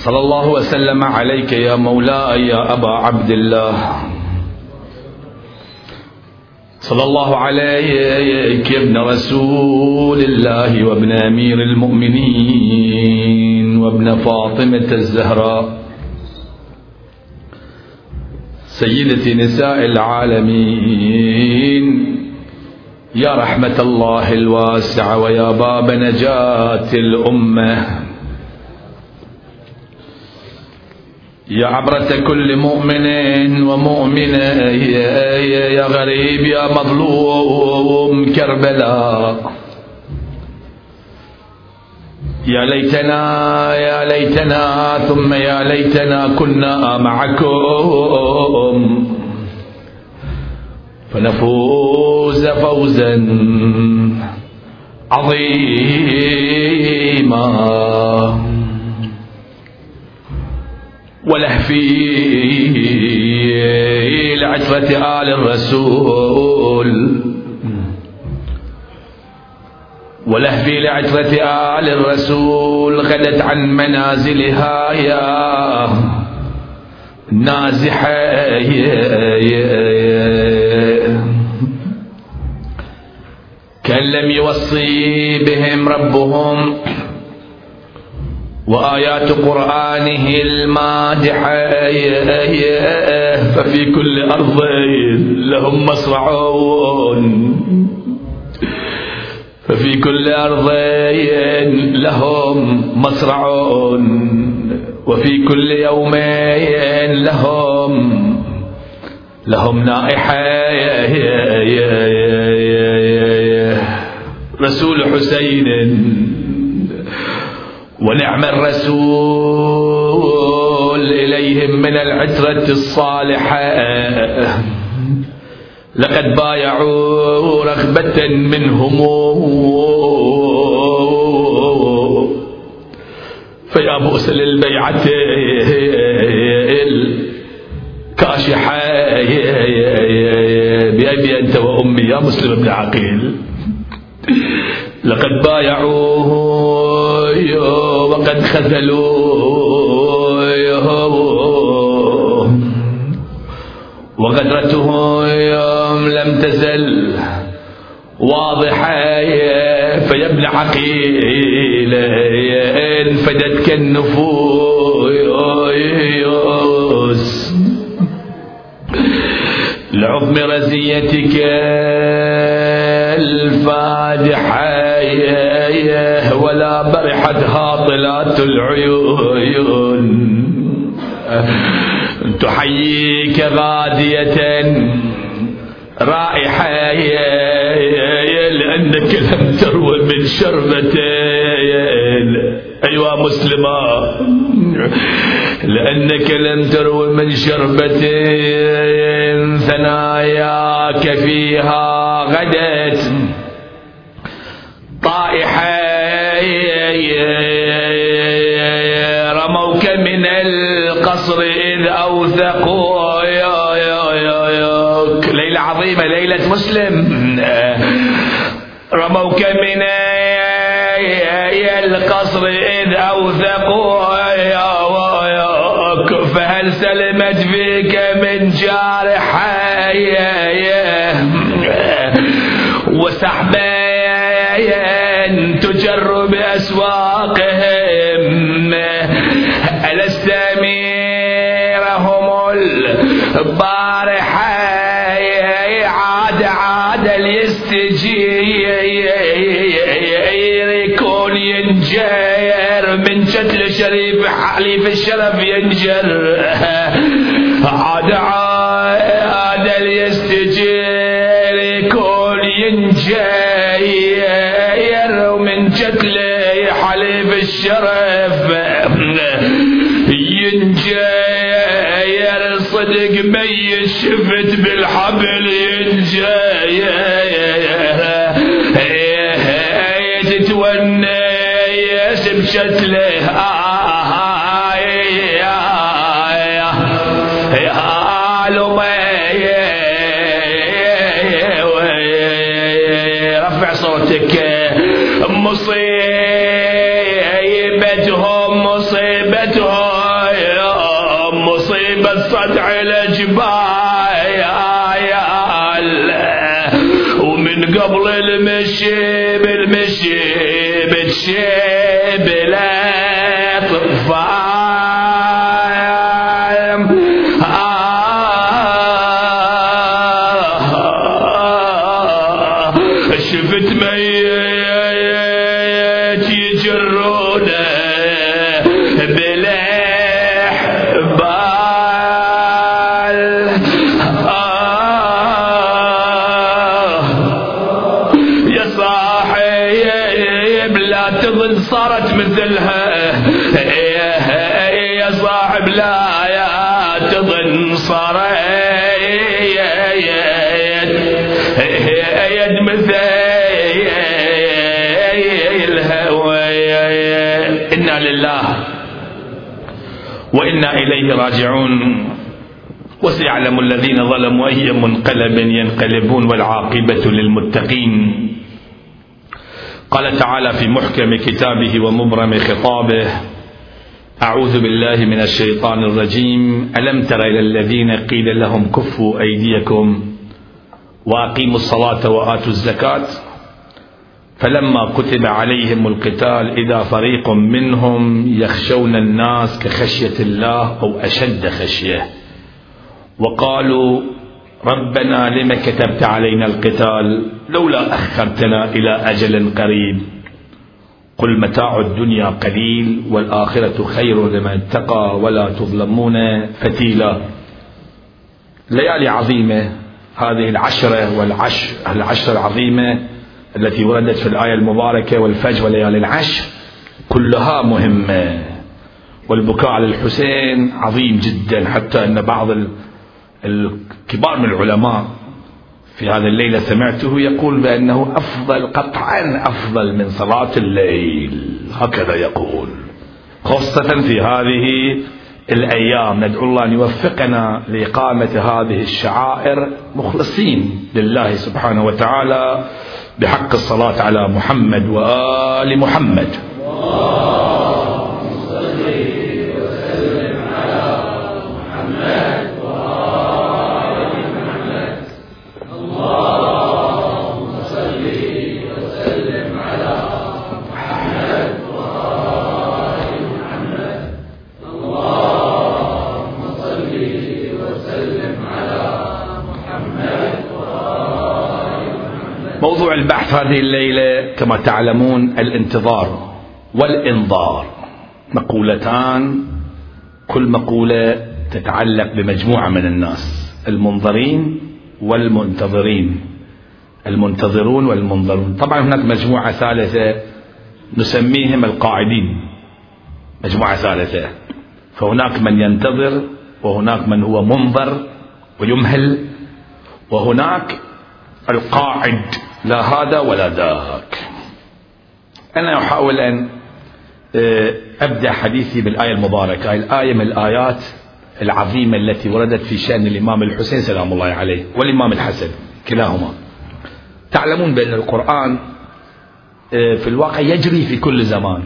صلى الله وسلم عليك يا مولاي يا أبا عبد الله. صلى الله عليك يا ابن رسول الله وابن أمير المؤمنين وابن فاطمة الزهراء. سيدة نساء العالمين يا رحمة الله الواسعة ويا باب نجاة الأمة. يا عبرة كل مؤمن ومؤمنة يا غريب يا مظلوم كربلاء. يا ليتنا يا ليتنا ثم يا ليتنا كنا معكم. فنفوز فوزا عظيما. ولهفي لعترة آل الرسول. ولهفي لعترة آل الرسول غدت عن منازلها يا نازحة كان لم يوصي بهم ربهم. وآيات قرآنه المادحة ففي كل أرض لهم مصرعون. ففي كل أرض لهم مصرعون. وفي كل يوم لهم لهم نائحة. رسول حسين ونعم الرسول إليهم من العترة الصالحة. لقد بايعوا رغبة منهم. فيا بؤس للبيعة الكاشحة. بأبي أنت وأمي يا مسلم بن عقيل. لقد بايعوه وقد وغدرته يوم لم تزل واضحة فيا ابن عقيل فدتك النفوس لعظم رزيتك الفادحة ولا برحت هاطلات العيون. تحييك غادية رائحة. لأنك لم تروى من شربتين. أيها مسلمة. لأنك لم تروى من شربتين. ثناياك فيها غدت. طائحة رموك من القصر إذ أوثقوا. يا يا يا يا. ليلة عظيمة ليلة مسلم. رموك من القصر إذ أوثقوا يا فهل سلمت فيك من جارحة وسحبا تجر بأسواقهم ألست أميرهم البارحة ينجر من شتل شريف حليف الشرف ينجر. عاد عاد اليستجير يكون ينجر من شتل حليف الشرف ينجر صدق مي شفت بالحبل ينجر تتونس بشتله رفع صوتك مصيبتهم مصيبتهم مصيبة صدع الجبال ومن قبل المشي بالمشي بالشيب لا طفال إليه راجعون. وسيعلم الذين ظلموا أي منقلب ينقلبون والعاقبة للمتقين. قال تعالى في محكم كتابه ومبرم خطابه أعوذ بالله من الشيطان الرجيم. ألم تر إلى الذين قيل لهم كفوا أيديكم وأقيموا الصلاة وآتوا الزكاة. فلما كتب عليهم القتال إذا فريق منهم يخشون الناس كخشية الله أو أشد خشية. وقالوا ربنا لم كتبت علينا القتال؟ لولا أخرتنا إلى أجل قريب. قل متاع الدنيا قليل والآخرة خير لمن اتقى ولا تظلمون فتيلا. ليالي عظيمة هذه العشرة والعشر العشر العظيمة التي وردت في الآية المباركة والفجر وليالي العشر كلها مهمة. والبكاء على الحسين عظيم جدا حتى أن بعض الكبار من العلماء في هذه الليلة سمعته يقول بأنه أفضل قطعا أفضل من صلاة الليل. هكذا يقول. خاصة في هذه الأيام ندعو الله أن يوفقنا لإقامة هذه الشعائر مخلصين لله سبحانه وتعالى. بحق الصلاة على محمد وآل محمد. هذه الليلة كما تعلمون الانتظار والإنظار. مقولتان كل مقولة تتعلق بمجموعة من الناس المنظرين والمنتظرين. المنتظرون والمنظرون. طبعا هناك مجموعة ثالثة نسميهم القاعدين. مجموعة ثالثة. فهناك من ينتظر وهناك من هو منظر ويمهل وهناك القاعد. لا هذا ولا ذاك أنا أحاول أن آه، أبدأ حديثي بالآية المباركة. الآية من الآيات العظيمة التي وردت في شأن الإمام الحسين سلام الله عليه والإمام الحسن كلاهما. تعلمون بأن القرآن آه، في الواقع يجري في كل زمان.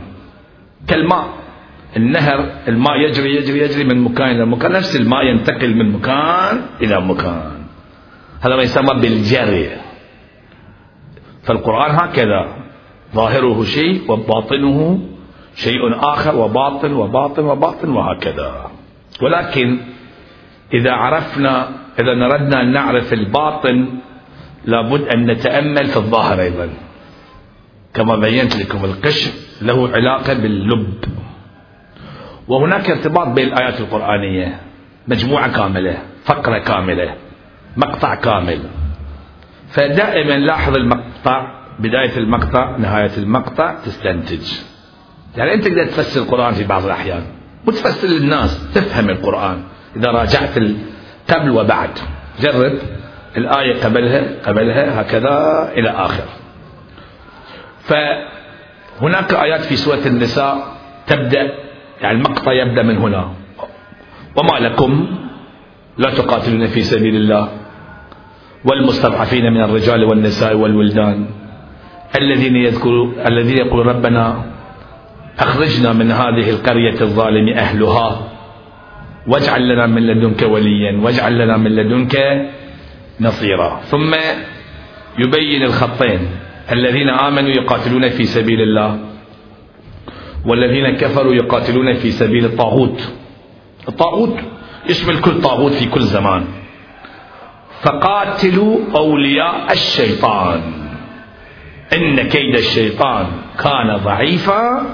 كالماء النهر الماء يجري يجري يجري من مكان إلى مكان. نفس الماء ينتقل من مكان إلى مكان. هذا ما يسمى بالجري. فالقرآن هكذا. ظاهره شيء وباطنه شيء آخر وباطن وباطن وباطن وهكذا. ولكن إذا عرفنا إذا نردنا أن نعرف الباطن لابد أن نتأمل في الظاهر أيضا. كما بينت لكم القشر له علاقة باللب. وهناك ارتباط بين الآيات القرآنية مجموعة كاملة فقرة كاملة مقطع كامل. فدائما لاحظ المقطع بداية المقطع نهاية المقطع تستنتج. يعني أنت تقدر تفسر القرآن في بعض الأحيان وتفسر للناس تفهم القرآن. إذا راجعت قبل وبعد جرب الآية قبلها قبلها هكذا إلى آخر. فهناك آيات في سورة النساء تبدأ يعني المقطع يبدأ من هنا. وما لكم لا تقاتلون في سبيل الله. والمستضعفين من الرجال والنساء والولدان الذين يذكروا الذين يقول ربنا أخرجنا من هذه القرية الظالم أهلها واجعل لنا من لدنك وليا واجعل لنا من لدنك نصيرا. ثم يبين الخطين الذين آمنوا يقاتلون في سبيل الله والذين كفروا يقاتلون في سبيل الطاغوت. الطاغوت يشمل كل طاغوت في كل زمان. فقاتلوا أولياء الشيطان. إن كيد الشيطان كان ضعيفا.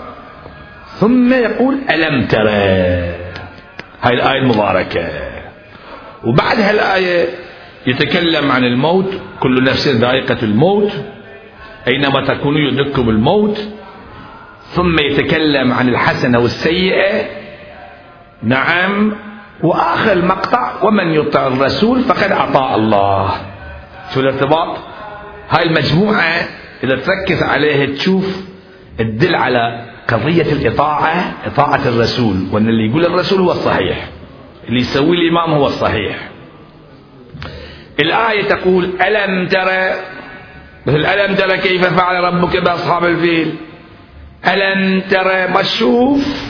ثم يقول ألم ترى هاي الآية المباركة. وبعد هالآية يتكلم عن الموت كل نفس ذائقة الموت أينما تكونوا يدرككم الموت ثم يتكلم عن الحسنة والسيئة. نعم وآخر المقطع ومن يطع الرسول فقد أطاع الله. شو الارتباط؟ هاي المجموعة إذا تركز عليها تشوف تدل على قضية الإطاعة إطاعة الرسول وأن اللي يقول الرسول هو الصحيح اللي يسوي الإمام هو الصحيح. الآية تقول ألم ترى مثل ألم ترى كيف فعل ربك بأصحاب الفيل؟ ألم ترى ما تشوف؟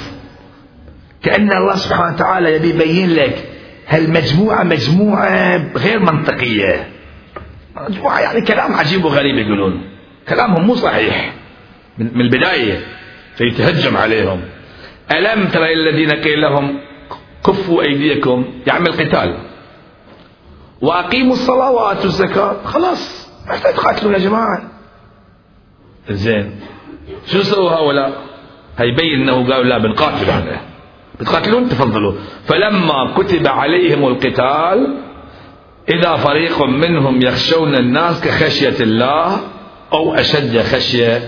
كأن الله سبحانه وتعالى يبي يبين لك هالمجموعة مجموعة غير منطقية. مجموعة يعني كلام عجيب وغريب يقولون. كلامهم مو صحيح. من البداية فيتهجم عليهم. ألم ترى الذين قيل لهم كفوا أيديكم؟ يعمل قتال وأقيموا الصلاة وآتوا الزكاة. خلاص ما تقاتلون يا جماعة. زين. شو سووا هؤلاء؟ هيبين أنه قالوا لا بنقاتل إحنا بتقاتلون تفضلوا. فلما كتب عليهم القتال إذا فريق منهم يخشون الناس كخشية الله أو أشد خشية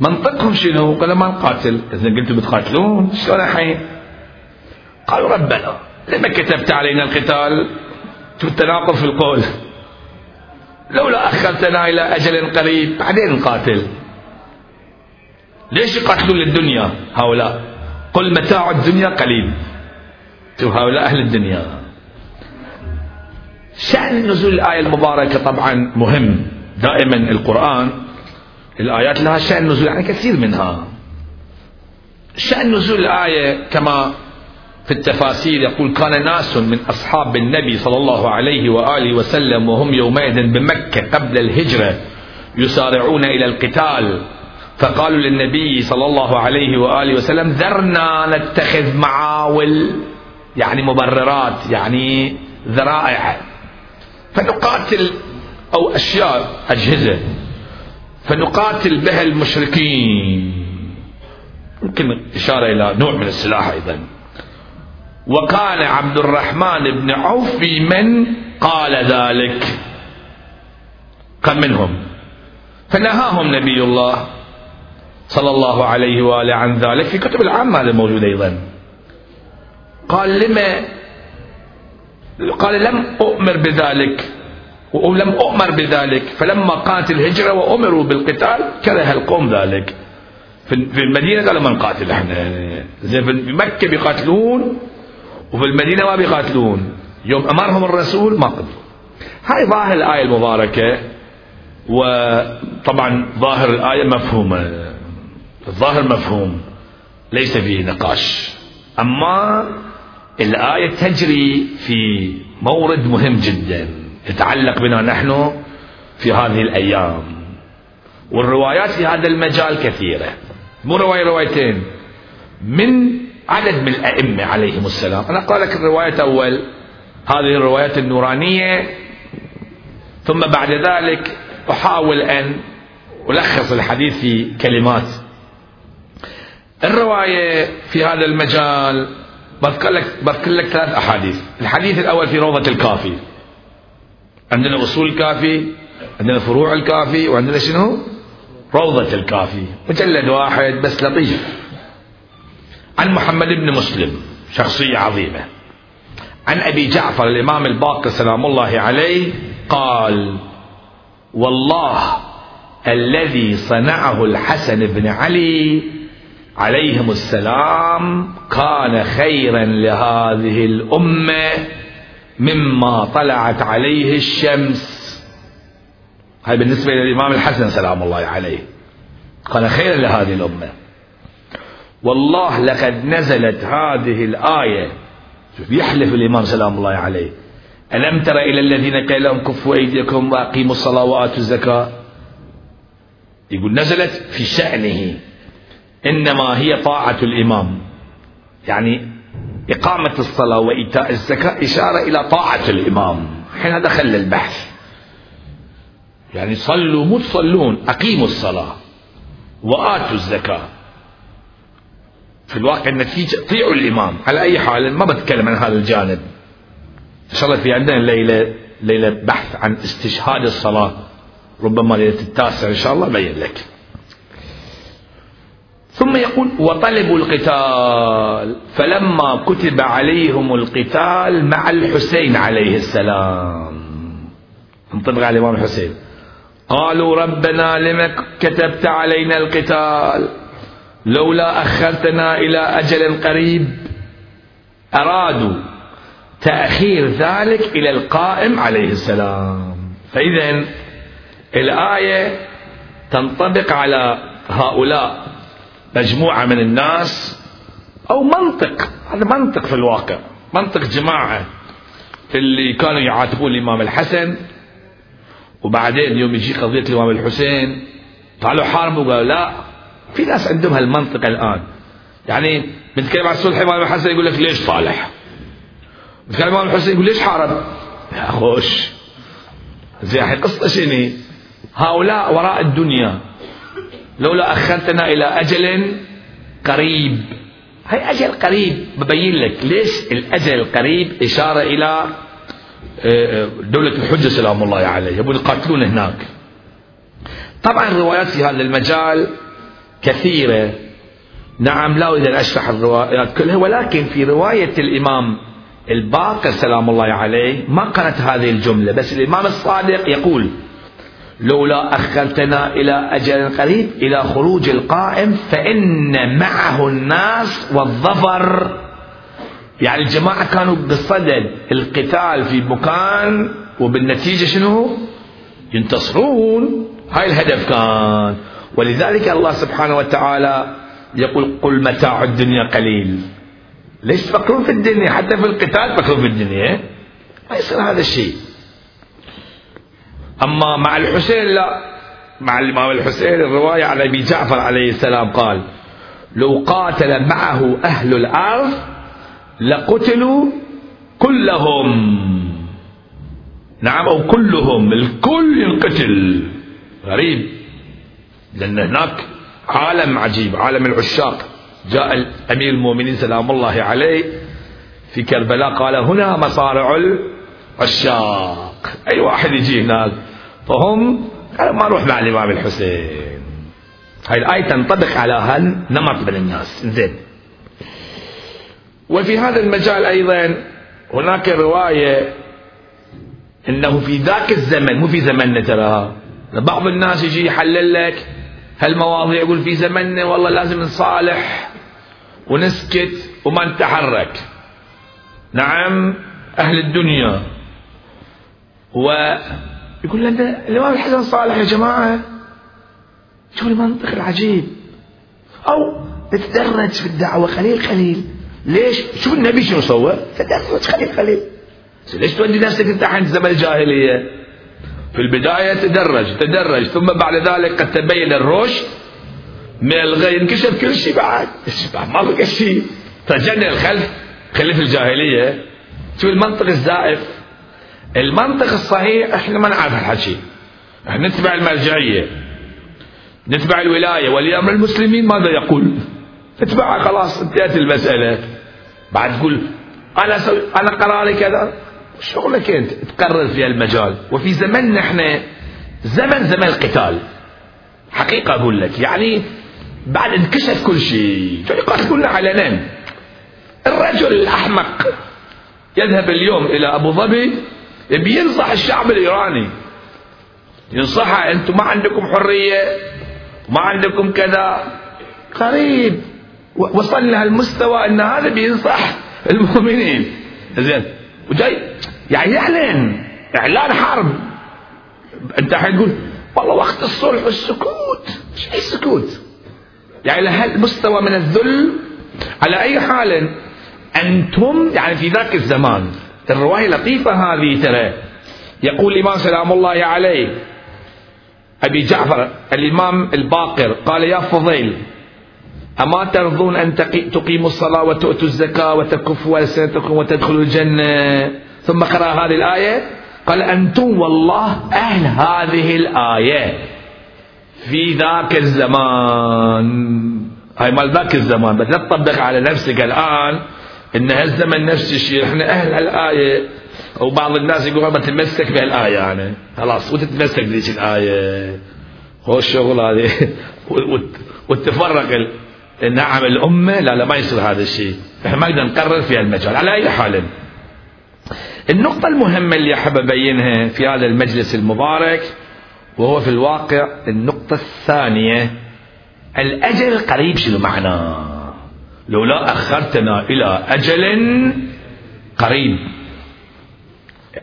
منطقهم شنو؟ قالوا ما نقاتل إذا قلتوا بتقاتلون؟ شلون الحين؟ قالوا ربنا لما كتبت علينا القتال شوف التناقض في القول. لولا أخرتنا إلى أجل قريب بعدين نقاتل. ليش يقاتلون للدنيا هؤلاء؟ قل متاع الدنيا قليل. شوف هؤلاء أهل الدنيا. شأن نزول الآية المباركة طبعا مهم. دائما القرآن الآيات لها شأن نزول يعني كثير منها. شأن نزول الآية كما في التفاسير يقول كان ناس من أصحاب النبي صلى الله عليه وآله وسلم وهم يومئذ بمكة قبل الهجرة يسارعون إلى القتال فقالوا للنبي صلى الله عليه وآله وسلم ذرنا نتخذ معاول يعني مبررات يعني ذرائع. فنقاتل أو أشياء أجهزة. فنقاتل بها المشركين. يمكن إشارة إلى نوع من السلاح أيضا. وكان عبد الرحمن بن عوف في من قال ذلك. كان منهم؟ فنهاهم نبي الله. صلى الله عليه وآله عن ذلك في كتب العامة هذا موجود أيضا. قال لما قال لم أؤمر بذلك ولم أؤمر بذلك. فلما قامت الهجرة وأمروا بالقتال كره القوم ذلك. في المدينة قالوا ما نقاتل إحنا؟ زين في مكة بيقاتلون وفي المدينة ما بيقاتلون. يوم أمرهم الرسول ما قتلوا. هاي ظاهر الآية المباركة وطبعا ظاهر الآية مفهومة. الظاهر مفهوم ليس فيه نقاش. أما الآية تجري في مورد مهم جدا يتعلق بنا نحن في هذه الأيام. والروايات في هذا المجال كثيرة. مو رواية روايتين. من عدد من الأئمة عليهم السلام. أنا أقرأ لك الرواية الأول. هذه الروايات النورانية. ثم بعد ذلك أحاول أن ألخص الحديث في كلمات الرواية في هذا المجال بذكر لك بذكر لك ثلاث أحاديث. الحديث الأول في روضة الكافي. عندنا أصول الكافي عندنا فروع الكافي وعندنا شنو؟ روضة الكافي. مجلد واحد بس لطيف. عن محمد بن مسلم شخصية عظيمة. عن أبي جعفر الإمام الباقر سلام الله عليه قال والله الذي صنعه الحسن بن علي عليهم السلام كان خيرا لهذه الأمة مما طلعت عليه الشمس. هاي بالنسبة للامام الحسن سلام الله عليه. كان خيرا لهذه الأمة. والله لقد نزلت هذه شوف يحلف الإمام سلام الله عليه. ألم تر إلى الذين قيل لهم كفوا أيديكم وأقيموا الصلاة وآتوا الزكاة؟ يقول نزلت في شأنه. إنما هي طاعة الإمام. يعني إقامة الصلاة وإيتاء الزكاة إشارة إلى طاعة الإمام. حين دخل البحث. يعني صلوا مو تصلون أقيموا الصلاة وآتوا الزكاة. في الواقع النتيجة طيعوا الإمام. على أي حال ما بتكلم عن هذا الجانب. إن شاء الله في عندنا ليلة ليلة بحث عن استشهاد الصلاة. ربما ليلة التاسع إن شاء الله بين لك. ثم يقول وطلبوا القتال. فلما كتب عليهم القتال مع الحسين عليه السلام. انطبق على الإمام الحسين. قالوا ربنا لم كتبت علينا القتال؟ لولا أخرتنا إلى أجل قريب. أرادوا تأخير ذلك إلى القائم عليه السلام. فإذا الآية تنطبق على هؤلاء. مجموعة من الناس أو منطق هذا منطق في الواقع منطق جماعة اللي كانوا يعاتبون الإمام الحسن وبعدين يوم يجي قضية الإمام الحسين طلعوا حاربوا وقالوا لا في ناس عندهم هالمنطق الآن. يعني بنتكلم عن الصلح الإمام الحسن يقول لك ليش صالح؟ بنتكلم عن الإمام الحسين يقول ليش حارب؟ يا خوش زي قصة شنو؟ هؤلاء وراء الدنيا. لولا أخرتنا إلى أجل قريب. هاي أجل قريب. ببين لك ليش الأجل القريب إشارة إلى آه، دولة الحجة سلام الله عليه يبون يقاتلون هناك. طبعا الروايات في هذا المجال كثيرة. نعم لا أريد أن أشرح الروايات كلها ولكن في رواية الإمام الباقر سلام الله عليه ما قالت هذه الجملة بس الإمام الصادق يقول لولا أخرتنا إلى أجل قريب إلى خروج القائم فإن معه الناس والظفر. يعني الجماعة كانوا بصدد القتال في مكان وبالنتيجة شنو؟ ينتصرون. هاي الهدف كان. ولذلك الله سبحانه وتعالى يقول قل متاع الدنيا قليل. ليش تفكرون في الدنيا؟ حتى في القتال تفكرون في الدنيا ما يصير هذا الشيء. أما مع الحسين لا. مع الإمام الحسين الرواية عن أبي جعفر عليه السلام قال لو قاتل معه أهل الأرض لقتلوا كلهم. نعم أو كلهم. الكل ينقتل. غريب. لأن هناك عالم عجيب عالم العشاق. جاء أمير المؤمنين سلام الله عليه في كربلاء قال هنا مصارع العشاق. أي واحد يجي هناك فهم قالوا ما نروح مع الإمام الحسين. هاي الآية تنطبق على هالنمط من الناس. زين. وفي هذا المجال أيضا هناك رواية إنه في ذاك الزمن مو في زمننا ترى. بعض الناس يجي يحلل لك هالمواضيع يقول في زمننا؟ والله لازم نصالح ونسكت وما نتحرك. نعم أهل الدنيا. ويقول لنا الامام الحسن صالح يا جماعة؟ شو المنطق العجيب. أو نتدرج في الدعوة قليل قليل ليش؟ شوف النبي شنو سوى تدرج قليل قليل ليش تودي نفسك أنت عند زمن الجاهلية؟ في البداية تدرج تدرج ثم بعد ذلك قد تبين الرشد من الغي. انكشف كل شيء بعد. ما بقى شيء. فجنة الخلف خلف الجاهلية. شوف المنطق الزائف. المنطق الصحيح إحنا ما نعرف الحكي. إحنا نتبع المرجعية. نتبع الولاية. ولي أمر المسلمين ماذا يقول؟ اتبعها خلاص انتهت المسألة. بعد تقول أنا سوي أنا قراري كذا. شغلك أنت تقرر في المجال. وفي زمننا إحنا زمن زمن القتال. حقيقة أقول لك يعني بعد انكشف كل شيء. يقاتلون علنا الرجل الأحمق يذهب اليوم إلى أبو ظبي يبي ينصح الشعب الإيراني. ينصحها أنتم ما عندكم حرية وما عندكم كذا. قريب. وصلنا هالمستوى إن هذا بينصح المؤمنين. زين. وجاي. يعني يعلن إعلان حرب. أنت حتقول والله وقت الصلح والسكوت. إيش السكوت يعني لهالمستوى من الذل على أي حال أنتم يعني في ذاك الزمان الرواية لطيفة هذه ترى. يقول الإمام سلام الله عليه أبي جعفر الإمام الباقر قال يا فضيل أما ترضون أن تقيموا الصلاة وتؤتوا الزكاة وتكفوا ألسنتكم وتدخلوا الجنة؟ ثم قرأ هذه الآية قال أنتم والله أهل هذه الآية. في ذاك الزمان هاي مال ذاك الزمان بس لا تطبق على نفسك الآن. إن هالزمن نفس الشيء. إحنا أهل الآية وبعض الناس يقول ما تتمسك بهالآية يعني. خلاص وتتمسك بذيك الآية؟ هو الشغل هذه. وتفرق النعم الأمة لا لا ما يصير هذا الشيء. إحنا ما نقدر نقرر في هالمجال. على أي حال. النقطة المهمة اللي أحب أبينها في هذا المجلس المبارك وهو في الواقع النقطة الثانية. الأجل القريب شنو معناه؟ لولا أخرتنا إلى أجل قريب.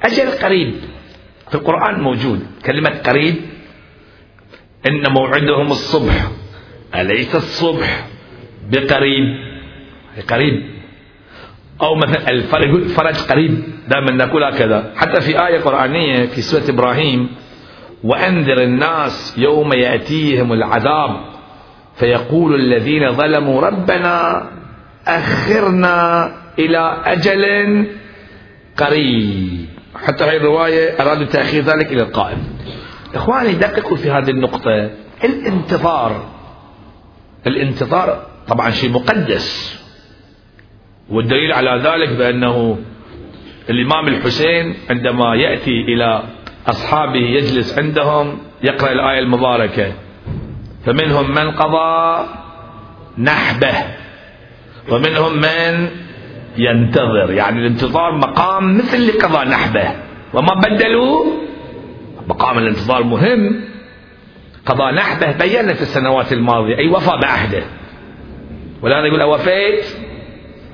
أجل قريب. في القرآن موجود كلمة قريب. إن موعدهم الصبح. أليس الصبح بقريب؟ قريب. أو مثلا الفرج قريب. دائما نقول هكذا. حتى في آية قرآنية في سورة إبراهيم وأنذر الناس يوم يأتيهم العذاب. فيقول الذين ظلموا ربنا أخرنا إلى أجل قريب. حتى هذه الرواية أرادوا تأخير ذلك إلى القائم. إخواني دققوا في هذه النقطة. الانتظار. الانتظار طبعا شيء مقدس. والدليل على ذلك بأنه الإمام الحسين عندما يأتي إلى أصحابه يجلس عندهم يقرأ الآية المباركة. فمنهم من قضى نحبه ومنهم من ينتظر. يعني الانتظار مقام مثل اللي قضى نحبه. وما بدلوا مقام الانتظار مهم. قضى نحبه بينا في السنوات الماضية. أي وفى بعهده. والآن يقول أوفيت؟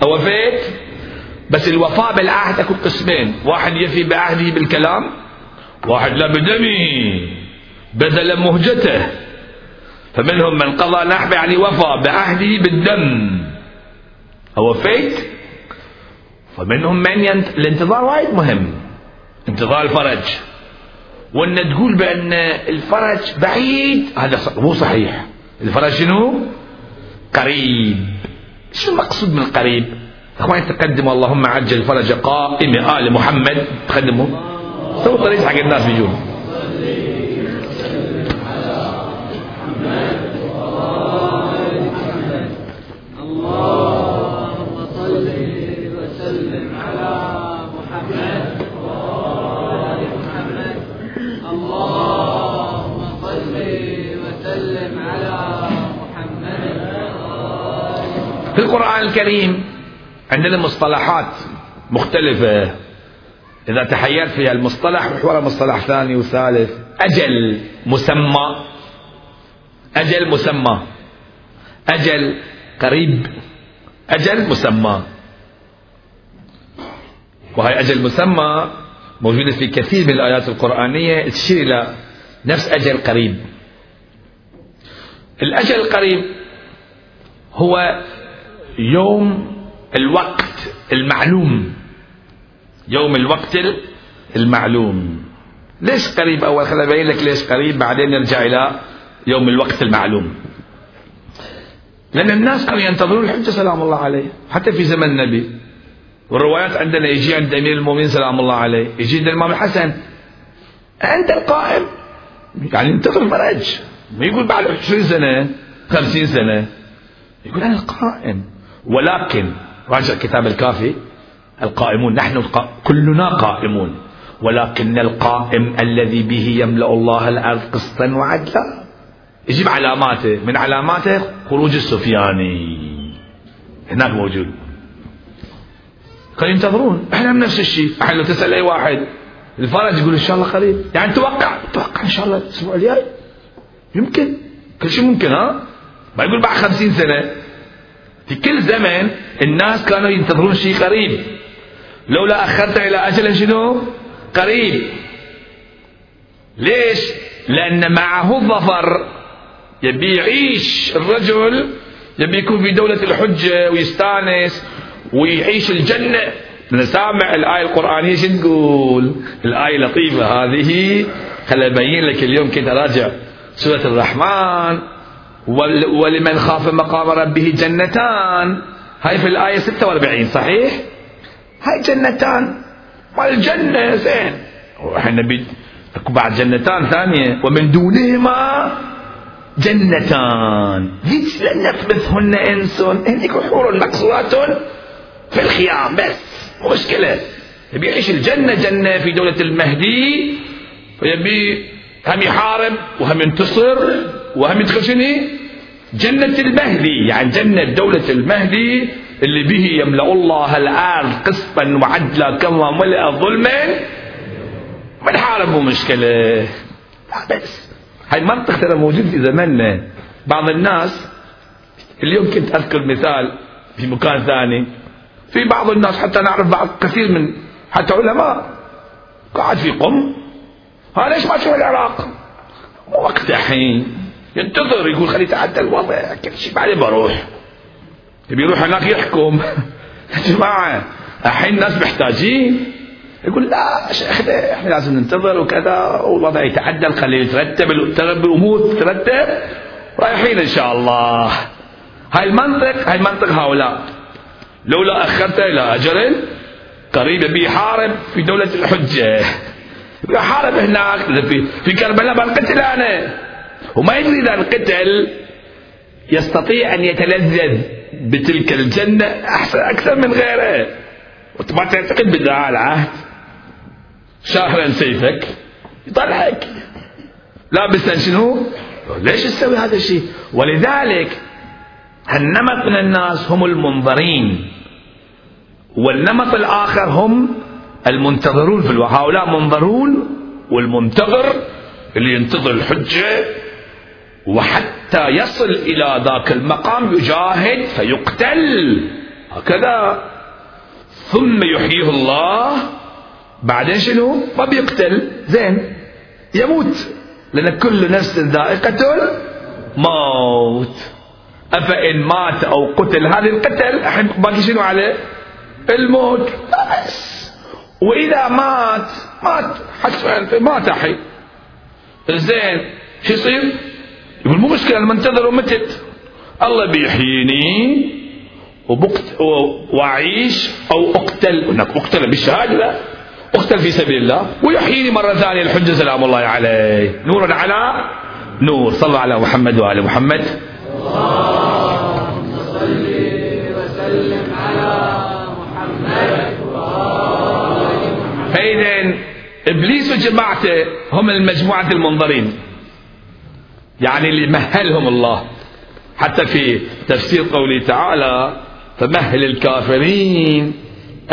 أوفيت؟ بس الوفاء بالعهد أكون قسمين. واحد يفي بعهده بالكلام واحد لا بدمه بذل مهجته. فمنهم من قضى نحبه يعني وفى بعهده بالدم. أوفيت فمنهم من ينت... الانتظار وايد مهم. انتظار الفرج. وإن تقول بأن الفرج بعيد هذا مو صحيح. الفرج شنو؟ قريب. شو المقصود من قريب؟ إخواني تقدموا اللهم عجل فرج قائم. آل محمد تقدموا. سووا طريق حق الناس بيجون. القرآن الكريم عندنا مصطلحات مختلفة. إذا تحيرت في المصطلح ورا مصطلح ثاني وثالث. أجل مسمى. أجل مسمى. أجل قريب. أجل مسمى. وهي أجل مسمى موجودة في كثير من الآيات القرآنية. تشير إلى نفس أجل قريب. الأجل القريب هو يوم الوقت المعلوم. يوم الوقت المعلوم. ليش قريب أول؟ خليني أبين لك ليش قريب بعدين نرجع إلى يوم الوقت المعلوم. لأن الناس كانوا ينتظرون الحجة سلام الله عليه. حتى في زمن النبي. والروايات عندنا يجي عند أمير المؤمنين سلام الله عليه. يجي عند الإمام الحسن. أنت القائم. يعني انتظر فرج ما يقول بعد 20 سنة 50 سنة. يقول أنا القائم. ولكن راجع كتاب الكافي القائمون نحن القا... كلنا قائمون. ولكن القائم الذي به يملأ الله الأرض قسطا وعدلا. يجيب علاماته. من علاماته؟ خروج السفياني. هناك موجود. كانوا ينتظرون إحنا نفس الشيء. إحنا لو تسأل أي واحد الفرج يقول إن شاء الله قريب. يعني توقع توقع إن شاء الله الأسبوع الجاي. يمكن. كل شيء ممكن ها؟ ما يقول بعد خمسين سنة. في كل زمن الناس كانوا ينتظرون شيء قريب. لولا أخرت إلى أجل شنو؟ قريب. ليش؟ لأن معه الظفر يبي يعيش الرجل يبي يكون في دولة الحجة ويستانس ويعيش الجنة. من سامع الآية القرآنية شو تقول؟ الآية لطيفة هذه. خل أبين لك اليوم كنت أراجع سورة الرحمن. ولمن خاف مقام ربه جنتان. هاي في الآية 46 صحيح؟ هاي جنتان. والجنة زين. نبي اكو بعد جنتان ثانية. ومن دونهما جنتان. هيك لن يثبتهن إنس. هذيك حور مقصورات في الخيام. بس مشكلة. يبي يعيش الجنة جنة في دولة المهدي. ويبي هم يحارب وهم ينتصر وهم يدخل شنو؟ جنة المهدي يعني جنة دولة المهدي اللي به يملأ الله الأرض قسطا وعدلا كما ملأ ظلما. من حارب مشكلة؟ لا بس. هاي المنطق ترى موجود في زماننا. بعض الناس اليوم كنت أذكر مثال في مكان ثاني. في بعض الناس حتى نعرف بعض كثير من حتى علماء. قاعد في قم. ها ليش ما تشوف العراق؟ وقت الحين. ينتظر يقول خلي يتعدى الوضع كل شيء بعدين بروح يبي يروح هناك يحكم. يا جماعة الحين الناس محتاجين. يقول لا شيخنا إحنا لازم ننتظر وكذا والوضع يتعدل خليه يترتب الأمور تترتب. رايحين إن شاء الله. هاي المنطق هاي منطق هؤلاء. لولا اخرته إلى أجل قريب بيحارب في دولة الحجة. يحارب هناك في, في كربلاء بنقتل أنا. وما يدري إذا انقتل يستطيع أن يتلذذ بتلك الجنة أحسن أكثر من غيره. ما تعتقد بدعاء العهد. شاهرا سيفك. يطلعك. لابسا شنو؟ ليش تسوي هذا الشيء؟ ولذلك النمط من الناس هم المنظرين. والنمط الآخر هم المنتظرون في الوحي هؤلاء منظرون والمنتظر اللي ينتظر الحجة وحتى يصل إلى ذاك المقام يجاهد فيقتل. هكذا. ثم يحييه الله. بعدين شنو؟ ما بيقتل زين. يموت. لأن كل نفس ذائقة موت أفإن مات أو قتل هذا القتل الحين باقي شنو عليه؟ الموت. بس. وإذا مات مات. حتى مات الحين زين. شو يصير؟ يقول مو مشكلة المنتظر ومتت الله بيحييني وبقت وأعيش أو أقتل. هناك أقتل بالشهادة لا. أقتل في سبيل الله. ويحييني مرة ثانية الحجة. سلام الله عليه. نور على نور. صلى على محمد وآل محمد اللهم وسلم على محمد. فإذا إبليس وجماعته هم المجموعة المنظرين. يعني اللي مهلهم الله. حتى في تفسير قوله تعالى فمهل الكافرين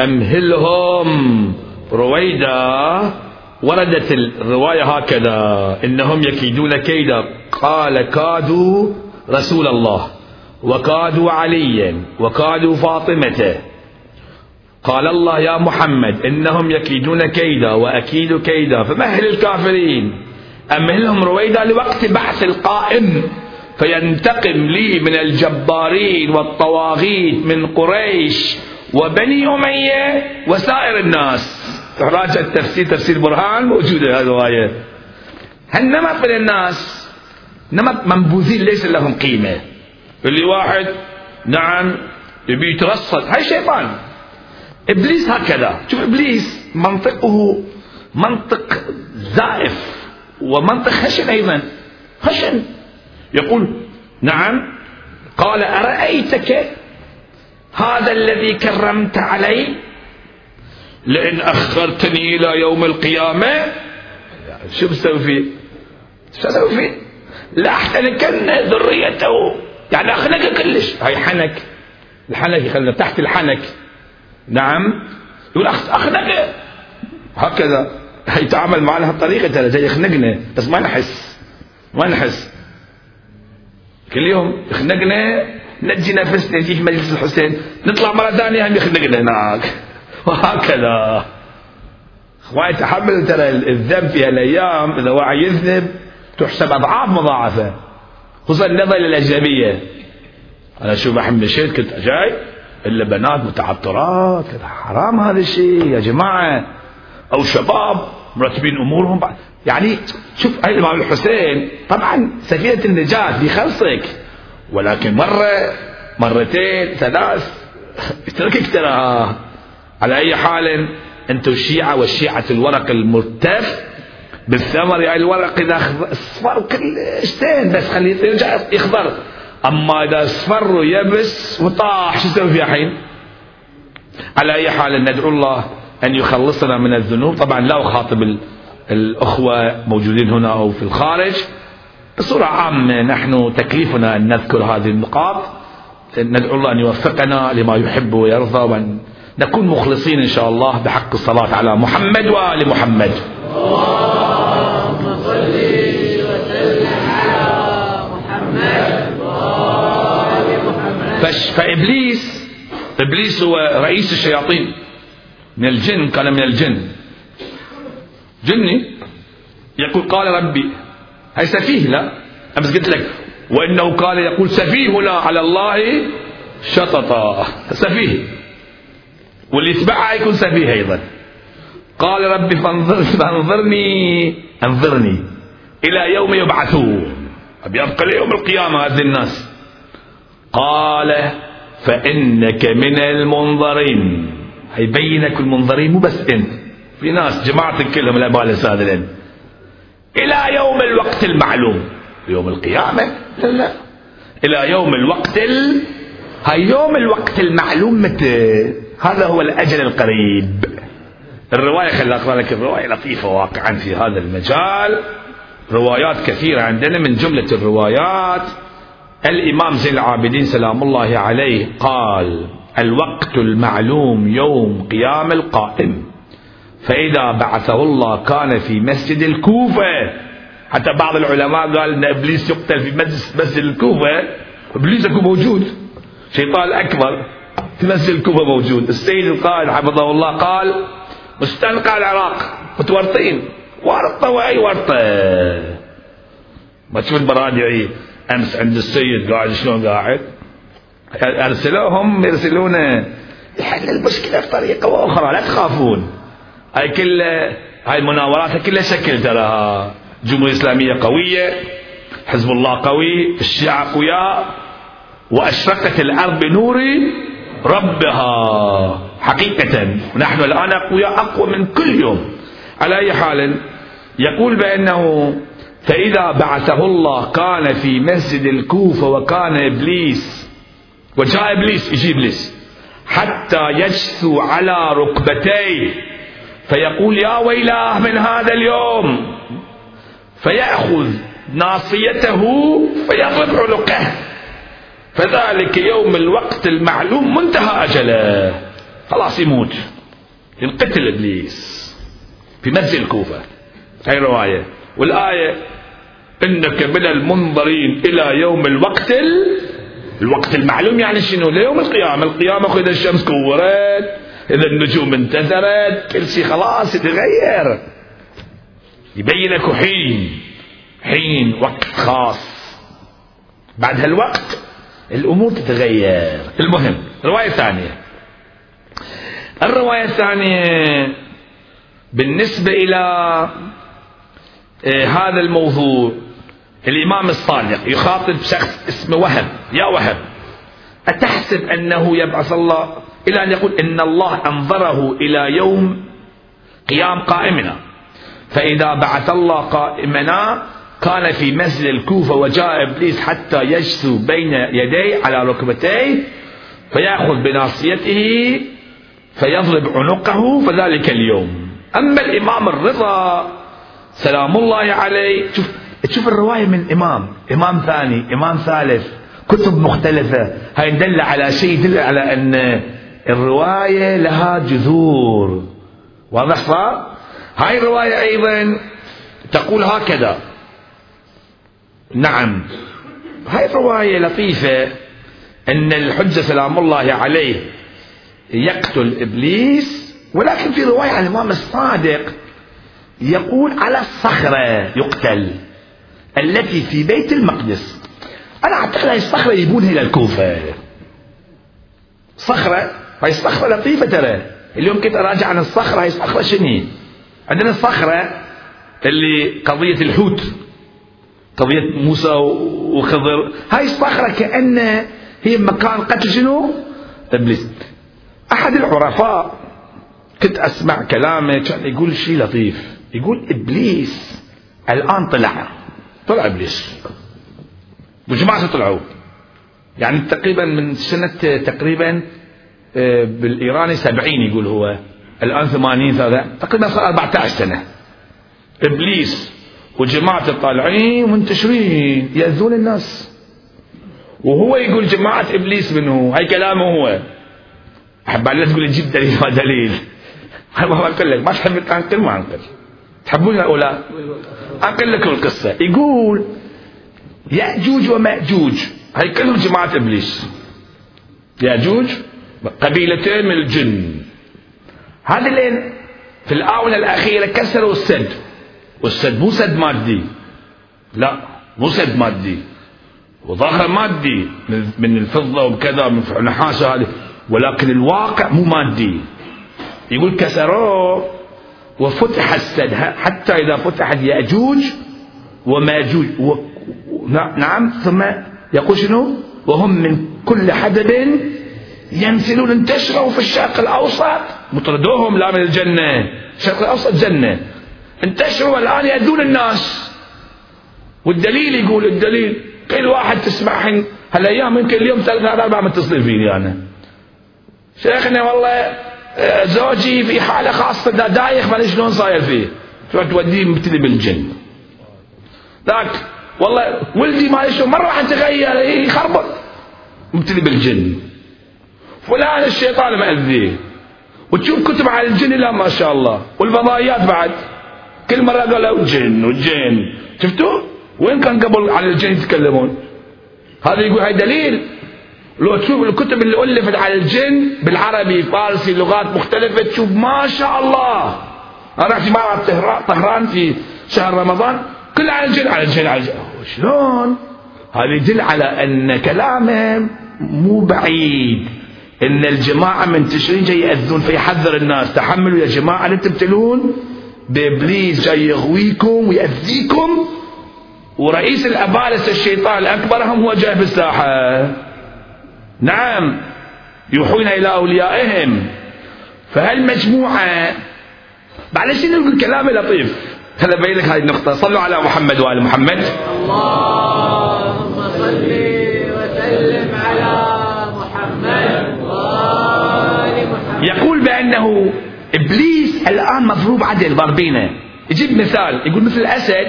أمهلهم. رويدا وردت الرواية هكذا إنهم يكيدون كيدا. قال كادوا رسول الله وكادوا عليا وكادوا فاطمة قال الله يا محمد إنهم يكيدون كيدا وأكيد كيدا. فمهل الكافرين. أمهلهم رويدا لوقت بحث القائم فينتقم لي من الجبارين والطواغيت من قريش وبني أمية وسائر الناس. راجع التفسير تفسير برهان موجودة هذه الرواية هالنمط من الناس؟ نمط منبوذين ليس لهم قيمة. اللي واحد نعم يبي يترصد. هاي شيطان. إبليس هكذا. شوف إبليس منطقه منطق زائف. ومنطق خشن أيضا خشن. يقول نعم. قال أرأيتك هذا الذي كرمت علي؟ لئن أخرتني إلى يوم القيامة شو بسوي فيه شو بسوي فيه لأحتنكن ذريته. يعني أخنق كلش. هاي حنك. الحنك يخلنا تحت الحنك. نعم. يقول أخنق هكذا. يتعامل معنا هالطريقة ترى جاي يخنقنا بس ما نحس. ما نحس. كل يوم يخنقنا نجي نفسنا نجي في مجلس الحسين نطلع مرة ثانية هم يخنقنا هناك. وهكذا. ما يتحمل ترى الذنب في هالايام. إذا واحد يذنب تحسب أضعاف مضاعفة. خصوصا النظر للأجنبية أنا شوف أحمد مشيت كنت جاي إلا بنات متعطرات. حرام هذا الشيء يا جماعة. أو شباب مرتبين أمورهم يعني شوف الإمام الحسين طبعا سفينة النجاة بيخلصك ولكن مرة مرتين ثلاث اتركك تراها على أي حال أنتم الشيعة والشيعة الورق المرتف بالثمر يعني الورق إذا اصفر كل بس خليه يرجع يخضر. أما إذا اصفر ويبس وطاح شو فيه الحين؟ على أي حال ندعو الله أن يخلصنا من الذنوب. طبعا لا أخاطب الأخوة موجودين هنا أو في الخارج. بصورة عامة نحن تكليفنا أن نذكر هذه النقاط. ندعو الله أن يوفقنا لما يحب ويرضى وأن نكون مخلصين إن شاء الله بحق الصلاة على محمد وآل محمد. اللهم وسلم على محمد محمد فإبليس إبليس هو رئيس الشياطين. من الجن كان من الجن. جني؟ يقول قال ربي. هي سفيه لا؟ أمس قلت لك. وإنه قال يقول سفيهنا على الله شططا. سفيه. واللي يتبعها يكون سفيه أيضا. قال ربي فانظر فانظرني انظرني إلى يوم يبعثون. يبقى ليوم القيامة هذه الناس. قال فإنك من المنظرين. هيبينك المنظرين مو بس أنت. في ناس جماعتك كلهم الاباء السادلين إلى يوم الوقت المعلوم. يوم القيامة؟ لا لا. إلى يوم الوقت ال... هاي يوم الوقت المعلوم متى؟ هذا هو الأجل القريب. الرواية خلي أقرأ لك الرواية لطيفة واقعا في هذا المجال. روايات كثيرة عندنا من جملة الروايات. الإمام زين العابدين سلام الله عليه قال الوقت المعلوم يوم قيام القائم. فإذا بعثه الله كان في مسجد الكوفة. حتى بعض العلماء قال أن إبليس يقتل في مسجد الكوفة. إبليس يكون موجود. شيطان أكبر في مسجد الكوفة موجود. السيد القائد حفظه الله قال مستنقع العراق متورطين. ورطة وأي ورطة؟ ما تشوف البرادعي أمس عند السيد قاعد شلون قاعد؟ أرسلوهم يرسلون يحل المشكلة بطريقة وأخرى لا تخافون. هاي كل هاي المناورات كلها شكل تراها. جمهورية إسلامية قوية حزب الله قوي الشيعة قوياء وأشرقت الأرض بنور ربها. حقيقة ونحن الآن أقوياء أقوى من كل يوم. على أي حال يقول بأنه فإذا بعثه الله كان في مسجد الكوفة وكان إبليس وجاء إبليس يجي إبليس. حتى يجثو على ركبتيه. فيقول يا ويلاه من هذا اليوم. فيأخذ ناصيته فيضرب عنقه. فذلك يوم الوقت المعلوم منتهى أجله. خلاص يموت. ينقتل إبليس في مسجد الكوفة. هاي رواية. والآية إنك من المنظرين إلى يوم الوقت الوقت المعلوم يعني شنو؟ ليوم القيامة. القيامة إذا الشمس كورت إذا النجوم انتثرت كل شيء خلاص يتغير. يبين لك حين. حين وقت خاص. بعد هالوقت الأمور تتغير. المهم الرواية الثانية الرواية الثانية بالنسبة إلى آه، هذا الموضوع. الإمام الصادق يخاطب شخص اسمه وهب. يا وهب أتحسب أنه يبعث الله إلى أن يقول إن الله أنظره إلى يوم قيام قائمنا. فإذا بعث الله قائمنا كان في مسجد الكوفة وجاء إبليس حتى يجثو بين يديه على ركبتيه فيأخذ بناصيته فيضرب عنقه فذلك اليوم. أما الإمام الرضا سلام الله عليه شوف تشوف الرواية من إمام إمام ثاني إمام ثالث كتب مختلفة. هاي دل على شيء يدل على أن الرواية لها جذور. واضح صار هاي الرواية أيضا تقول هكذا. نعم. هاي الرواية لطيفة أن الحجة سلام الله عليه يقتل إبليس ولكن في رواية عن الإمام الصادق يقول على الصخرة يقتل. التي في بيت المقدس. أنا أعتقد هاي الصخرة يجيبونها إلى الكوفة. صخرة هاي الصخرة لطيفة ترى. اليوم كنت أراجع عن الصخرة هاي الصخرة شنو عندنا الصخرة اللي قضية الحوت قضية موسى وخضر. هاي الصخرة كأنها هي مكان قتل شنو؟ إبليس. أحد العرفاء كنت أسمع كلامه كان يقول شيء لطيف. يقول إبليس الآن طلع. طلع إبليس. وجماعة طلعوا يعني تقريبا من سنة تقريبا آه، بالإيراني سبعين يقول هو. الآن ثمانين تقريبا صار 14 سنة. إبليس وجماعة طالعين منتشرين يأذون الناس. وهو يقول جماعة إبليس منه هاي كلامه هو. أحب لا تقول جد دليل ما دليل. ما أقول لك ما تحب أنقل ما أنقل. تحبون أو لا أنقل لكم القصة. يقول يأجوج ومأجوج. هاي كلهم جماعة إبليس. يأجوج قبيلتين من الجن. هذه اللي في الآونة الأخيرة كسروا السد. والسد مو سد مادي. لا مو سد مادي. وظاهر مادي من الفضة وكذا من النحاس هذه. ولكن الواقع مو مادي. يقول كسروه. وفتح السد. حتى إذا فتحت يأجوج وماجوج و... نعم ثم يقول شنو؟ وهم من كل حدب ينزلون انتشروا في الشرق الأوسط. مطردوهم لا من الجنة. الشرق الأوسط جنة. انتشروا الآن يأذون الناس. والدليل يقول الدليل كل واحد تسمع هالأيام يمكن اليوم ثلاث أربع متصلين فيني انا شيخنا والله زوجي في حالة خاصة دايخ ما شلون صاير فيه. تروح توديه مبتدي بالجن. ذاك والله ولدي ما شلون مرة واحد تغير يخربط. مبتدي بالجن. فلان الشيطان مأذيه وتشوف كتب عن الجن لا ما شاء الله. والفضائيات بعد. كل مرة قالوا جن وجن. شفتوا؟ وين كان قبل عن الجن يتكلمون؟ هذا يقول هاي دليل. لو تشوف الكتب اللي ألفت على الجن بالعربي فارسي لغات مختلفة تشوف ما شاء الله. أنا رحت معرض طهران في شهر رمضان. كل على الجن على الجن على الجن. شلون؟ هذا يدل على أن كلامه مو بعيد. إن الجماعة منتشرين جاي يأذون فيحذر الناس. تحملوا يا جماعة لا تبتلون. بإبليس جاي يغويكم ويأذيكم. ورئيس الأبالسة الشيطان الأكبر هم هو جاي بالساحة نعم يوحون إلى أوليائهم. فهالمجموعة معلش نقول كلام لطيف؟ هذا بين لك هذه النقطة. صلوا على محمد وآل محمد. اللهم صل وسلم على محمد وآل محمد. يقول بأنه إبليس الآن مضروب عدل. ضربينه يجيب مثال. يقول مثل الأسد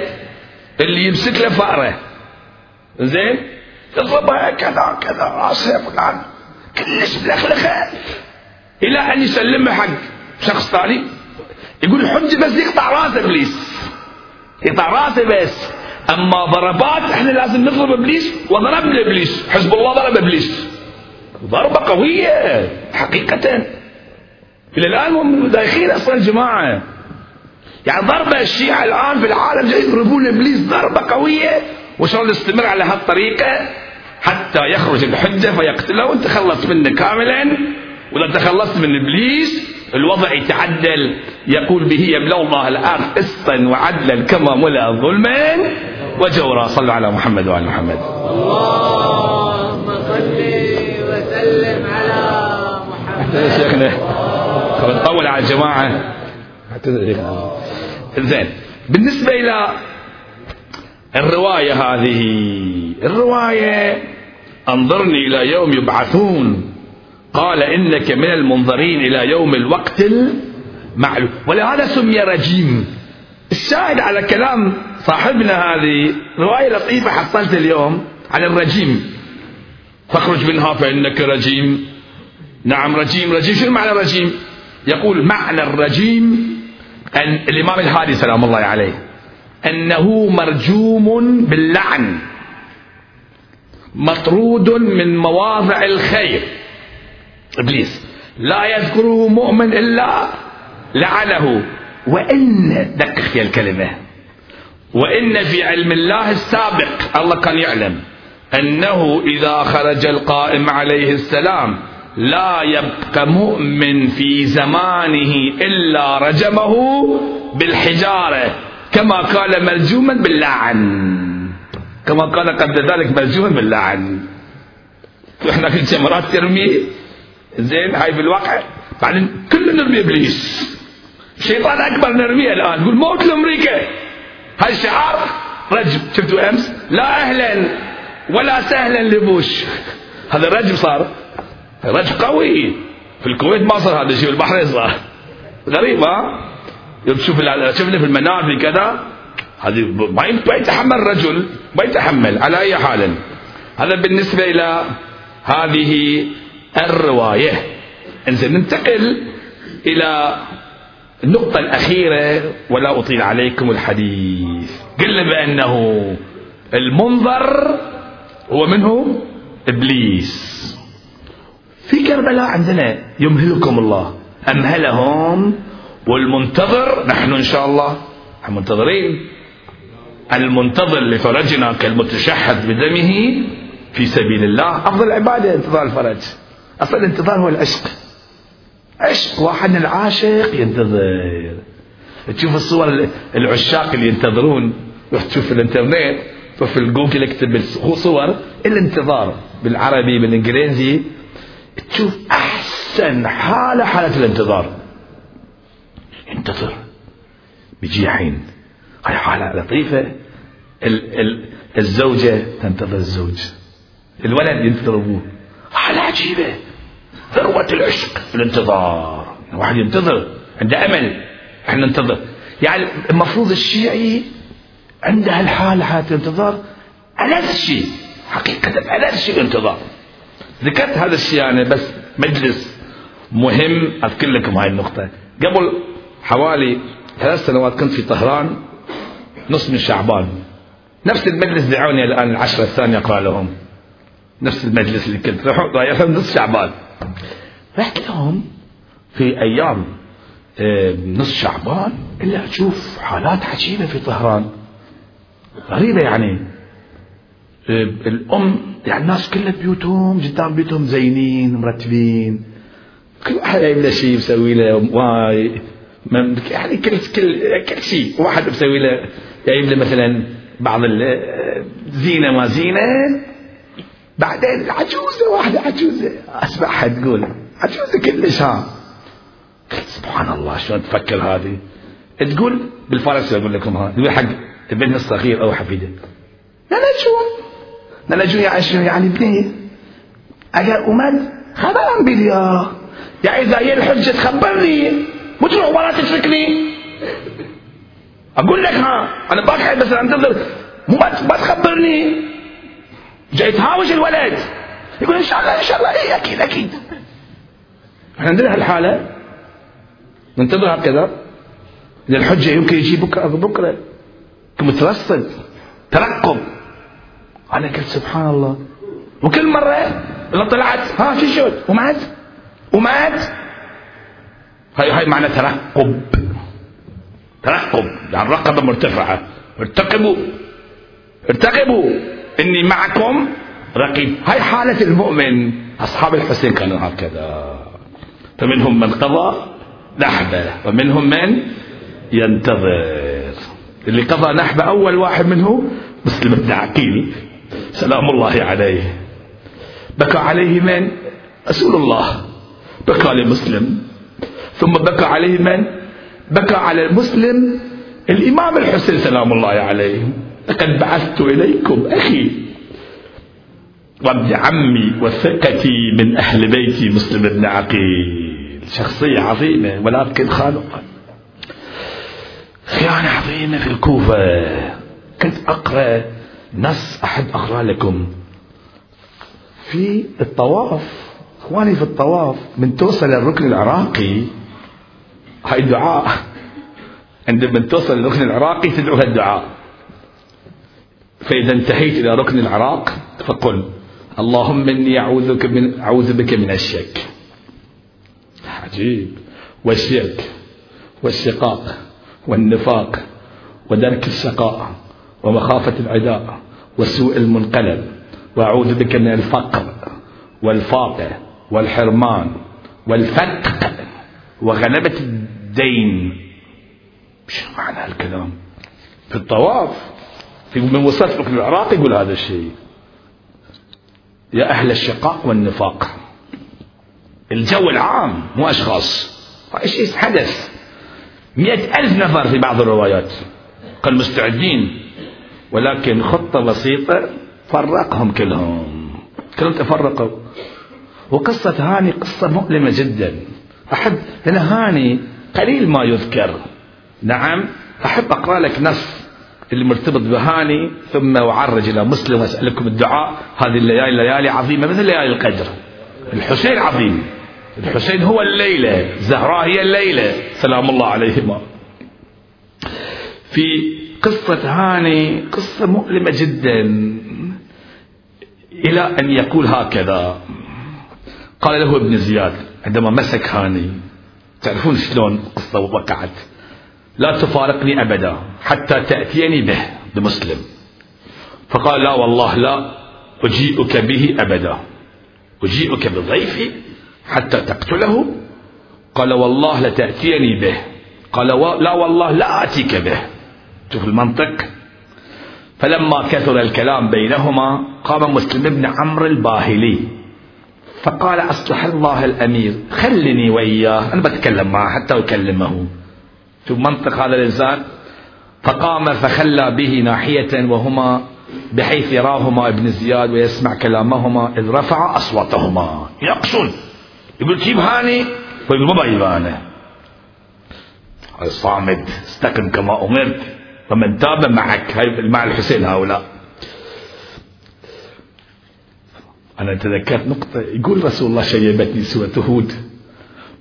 اللي يمسك له فأرة. زين؟ يضربها كذا كذا راسها فلان كلش ملخلخة إلى أن يسلمها حق شخص ثاني. يقول الحجة بس يقطع راس إبليس. يقطع راسه بس. أما ضربات إحنا لازم نضرب إبليس وضربنا إبليس. حزب الله ضرب إبليس. ضربة قوية حقيقة إلى الآن هم دايخين أصلا الجماعة يعني ضربة الشيعة الآن في العالم جاي يضربون إبليس ضربة قوية. وشلون نستمر على هالطريقة؟ حتى يخرج الحجة فيقتله وانت خلصت منه كاملا وإذا تخلصت من إبليس الوضع يتعدل. يقول به يملأ الله الأرض قسطا وعدلا كما ملأ ظلما. وجورا صلوا على محمد وعلى محمد. اللهم صل وسلم على محمد. شيخنا. نطول على الجماعة. زين. بالنسبة إلى الرواية هذه الرواية. أنظرني إلى يوم يبعثون. قال إنك من المنظرين إلى يوم الوقت المعلوم. ولهذا سمي رجيم. الشاهد على كلام صاحبنا هذه رواية لطيفة حصلت اليوم عن الرجيم. فاخرج منها فإنك رجيم. نعم رجيم رجيم. شنو معنى رجيم؟ يقول معنى الرجيم أن الإمام الهادي سلام الله عليه أنه مرجوم باللعن. مطرود من مواضع الخير. إبليس لا يذكره مؤمن إلا لعنه. وإن دقق في الكلمة. وإن في علم الله السابق الله كان يعلم أنه إذا خرج القائم عليه السلام لا يبقى مؤمن في زمانه إلا رجمه بالحجارة كما قال مرجوما باللعن. كما قال قبل ذلك مرجوما باللعن إحنا في الجمرات ترمي. زين هاي في الواقع بعدين كلنا نرمي إبليس. شيطان أكبر نرميه الآن. نقول موت لأمريكا. هاي شعار. رجم شفتوا أمس؟ لا أهلا ولا سهلا لبوش. هذا رجم صار. رجم قوي. في الكويت ما صار هذا الشيء البحرين صار. غريب ها؟ تشوف شفنا في المنابر كذا. ما يتحمل رجل ما يتحمل على أي حال. هذا بالنسبة إلى هذه الرواية. إنزين ننتقل إلى النقطة الأخيرة. ولا أطيل عليكم الحديث. قلنا بأنه المنظر هو منه إبليس. في كربلاء عندنا يمهلكم الله. أمهلهم والمنتظر نحن إن شاء الله. منتظرين. المنتظر لفرجنا كالمتشحذ بدمه في سبيل الله. أفضل عبادة انتظار الفرج. أصل الانتظار هو العشق. عشق واحد العاشق ينتظر. تشوف الصور العشاق اللي ينتظرون. تشوف في الإنترنت. في الجوجل اكتب صور الانتظار بالعربي بالإنجليزي. تشوف أحسن حالة حالة الانتظار. ينتظر. بيجي حين هاي حاله لطيفة. ال ال الزوجة تنتظر الزوج. الولد ينتظر ابوه حاله عجيبة. ذروة العشق الانتظار. الواحد ينتظر. عنده أمل. إحنا ننتظر. يعني المفروض الشيعي عنده هالحاله حاله الانتظار ألذ شيء. حقيقة ألذ شيء الانتظار. ذكرت هذا الشيء يعني بس مجلس مهم. أذكر لكم هاي النقطة. قبل حوالي ثلاث سنوات كنت في طهران. نص من شعبان. نفس المجلس دعوني الآن العشرة الثانية أقرأ لهم. نفس المجلس اللي كنت رايح نص شعبان. رحت لهم في أيام نص شعبان إلا أشوف حالات عجيبة في طهران. غريبة يعني. الأم يعني الناس كلها بيوتهم قدام بيوتهم زينين مرتبين. كل واحد جايب له شيء مسوي له واي يعني كل كل كل شيء واحد مسوي له. جايب له مثلا بعض الزينة ما زينة بعدين عجوزة واحدة عجوزة. أسمعها تقول عجوزة كلش ها. قلت سبحان الله شلون تفكر هذه؟ تقول بالفارسي أقول لكم ها تقول حق ابنها الصغير أو حفيده. شو نلجو يعني شنو يعني ابني أجا امد خبرا بليا يعني إذا هي الحجة تخبرني. مو تروح ورا تتركني أقول لك ها أنا بقعد بس أنتظر. مو ما تخبرني جاي تهاوش الولد. يقول إن شاء الله إن شاء الله. إيه أكيد أكيد. إحنا عندنا هالحالة. ننتظر هكذا. اذا الحجة يمكن يجي بكرة بكرة. مترصد. ترقب. أنا قلت سبحان الله. وكل مرة لو طلعت. ها شو شو؟ ومات. ومات. هاي هاي معنى ترقب. ترقب يعني رقبة مرتفعة. ارتقبوا. ارتقبوا. إني معكم رقيب. هاي حالة المؤمن. أصحاب الحسين كانوا هكذا. فمنهم من قضى نحبة. ومنهم من ينتظر. اللي قضى نحبة أول واحد منه مسلم بن عقيل. سلام الله عليه. بكى عليه من؟ رسول الله. بكى لمسلم. ثم بكى عليه من؟ بكى على المسلم الإمام الحسين سلام الله عليه. لقد بعثت إليكم أخي وابن عمي وثقتي من أهل بيتي مسلم بن عقيل. شخصية عظيمة ولكن خالقا خيانة عظيمة في الكوفة. كنت أقرأ نص أحب أقرأ لكم. في الطواف إخواني في الطواف من توصل للركن العراقي هاي دعاء عندما توصل للركن العراقي تدعو هالدعاء فإذا انتهيت إلى ركن العراق فقل اللهم إني أعوذ بك من أعوذ بك من الشك عجيب. والشرك والشقاق والنفاق ودرك الشقاء ومخافة العداء وسوء المنقلب. وأعوذ بك من الفقر والفاقة والحرمان والفتق وغلبة الدين. شو معنى الكلام. في الطواف في من وصلت ركن العراق يقول هذا الشيء. يا أهل الشقاق والنفاق. الجو العام مو أشخاص. شيء حدث؟ مئة ألف نفر في بعض الروايات. قال مستعدين ولكن خطة بسيطة فرقهم كلهم. كلهم تفرقوا. وقصة هاني قصة مؤلمة جدا. أحب هنا هاني قليل ما يذكر. نعم أحب أقرأ لك نص اللي مرتبط بهاني ثم أعرج إلى مسلم وأسألكم الدعاء. هذه الليالي ليالي عظيمة مثل ليالي القدر. الحسين عظيم. الحسين هو الليلة زهراء هي الليلة. سلام الله عليهما. في قصة هاني قصة مؤلمة جدا. إلى أن يقول هكذا. قال له ابن زياد عندما مسك هاني تعرفون شلون القصة وقعت؟ لا تفارقني أبدا حتى تأتيني به بمسلم. فقال لا والله لا أجيئك به أبدا. أجيئك بضيفي حتى تقتله؟ قال والله لتأتيني به. قال لا والله لا آتيك به. شوف المنطق. فلما كثر الكلام بينهما قام مسلم بن عمرو الباهلي. فقال أصلح الله الأمير خلني وإياه أنا بتكلم معه حتى أكلمه. شوف منطق هذا الإنسان فقام فخلى به ناحية وهما بحيث يراهما ابن زياد ويسمع كلامهما إذ رفع أصواتهما. يقصد. يقول جيب هاني؟ ويقول ما بجيب أنا. استقم كما أمرت. ومن تاب معك مع الحسين هؤلاء. أنا تذكرت نقطة يقول رسول الله شيبتني سورة هود.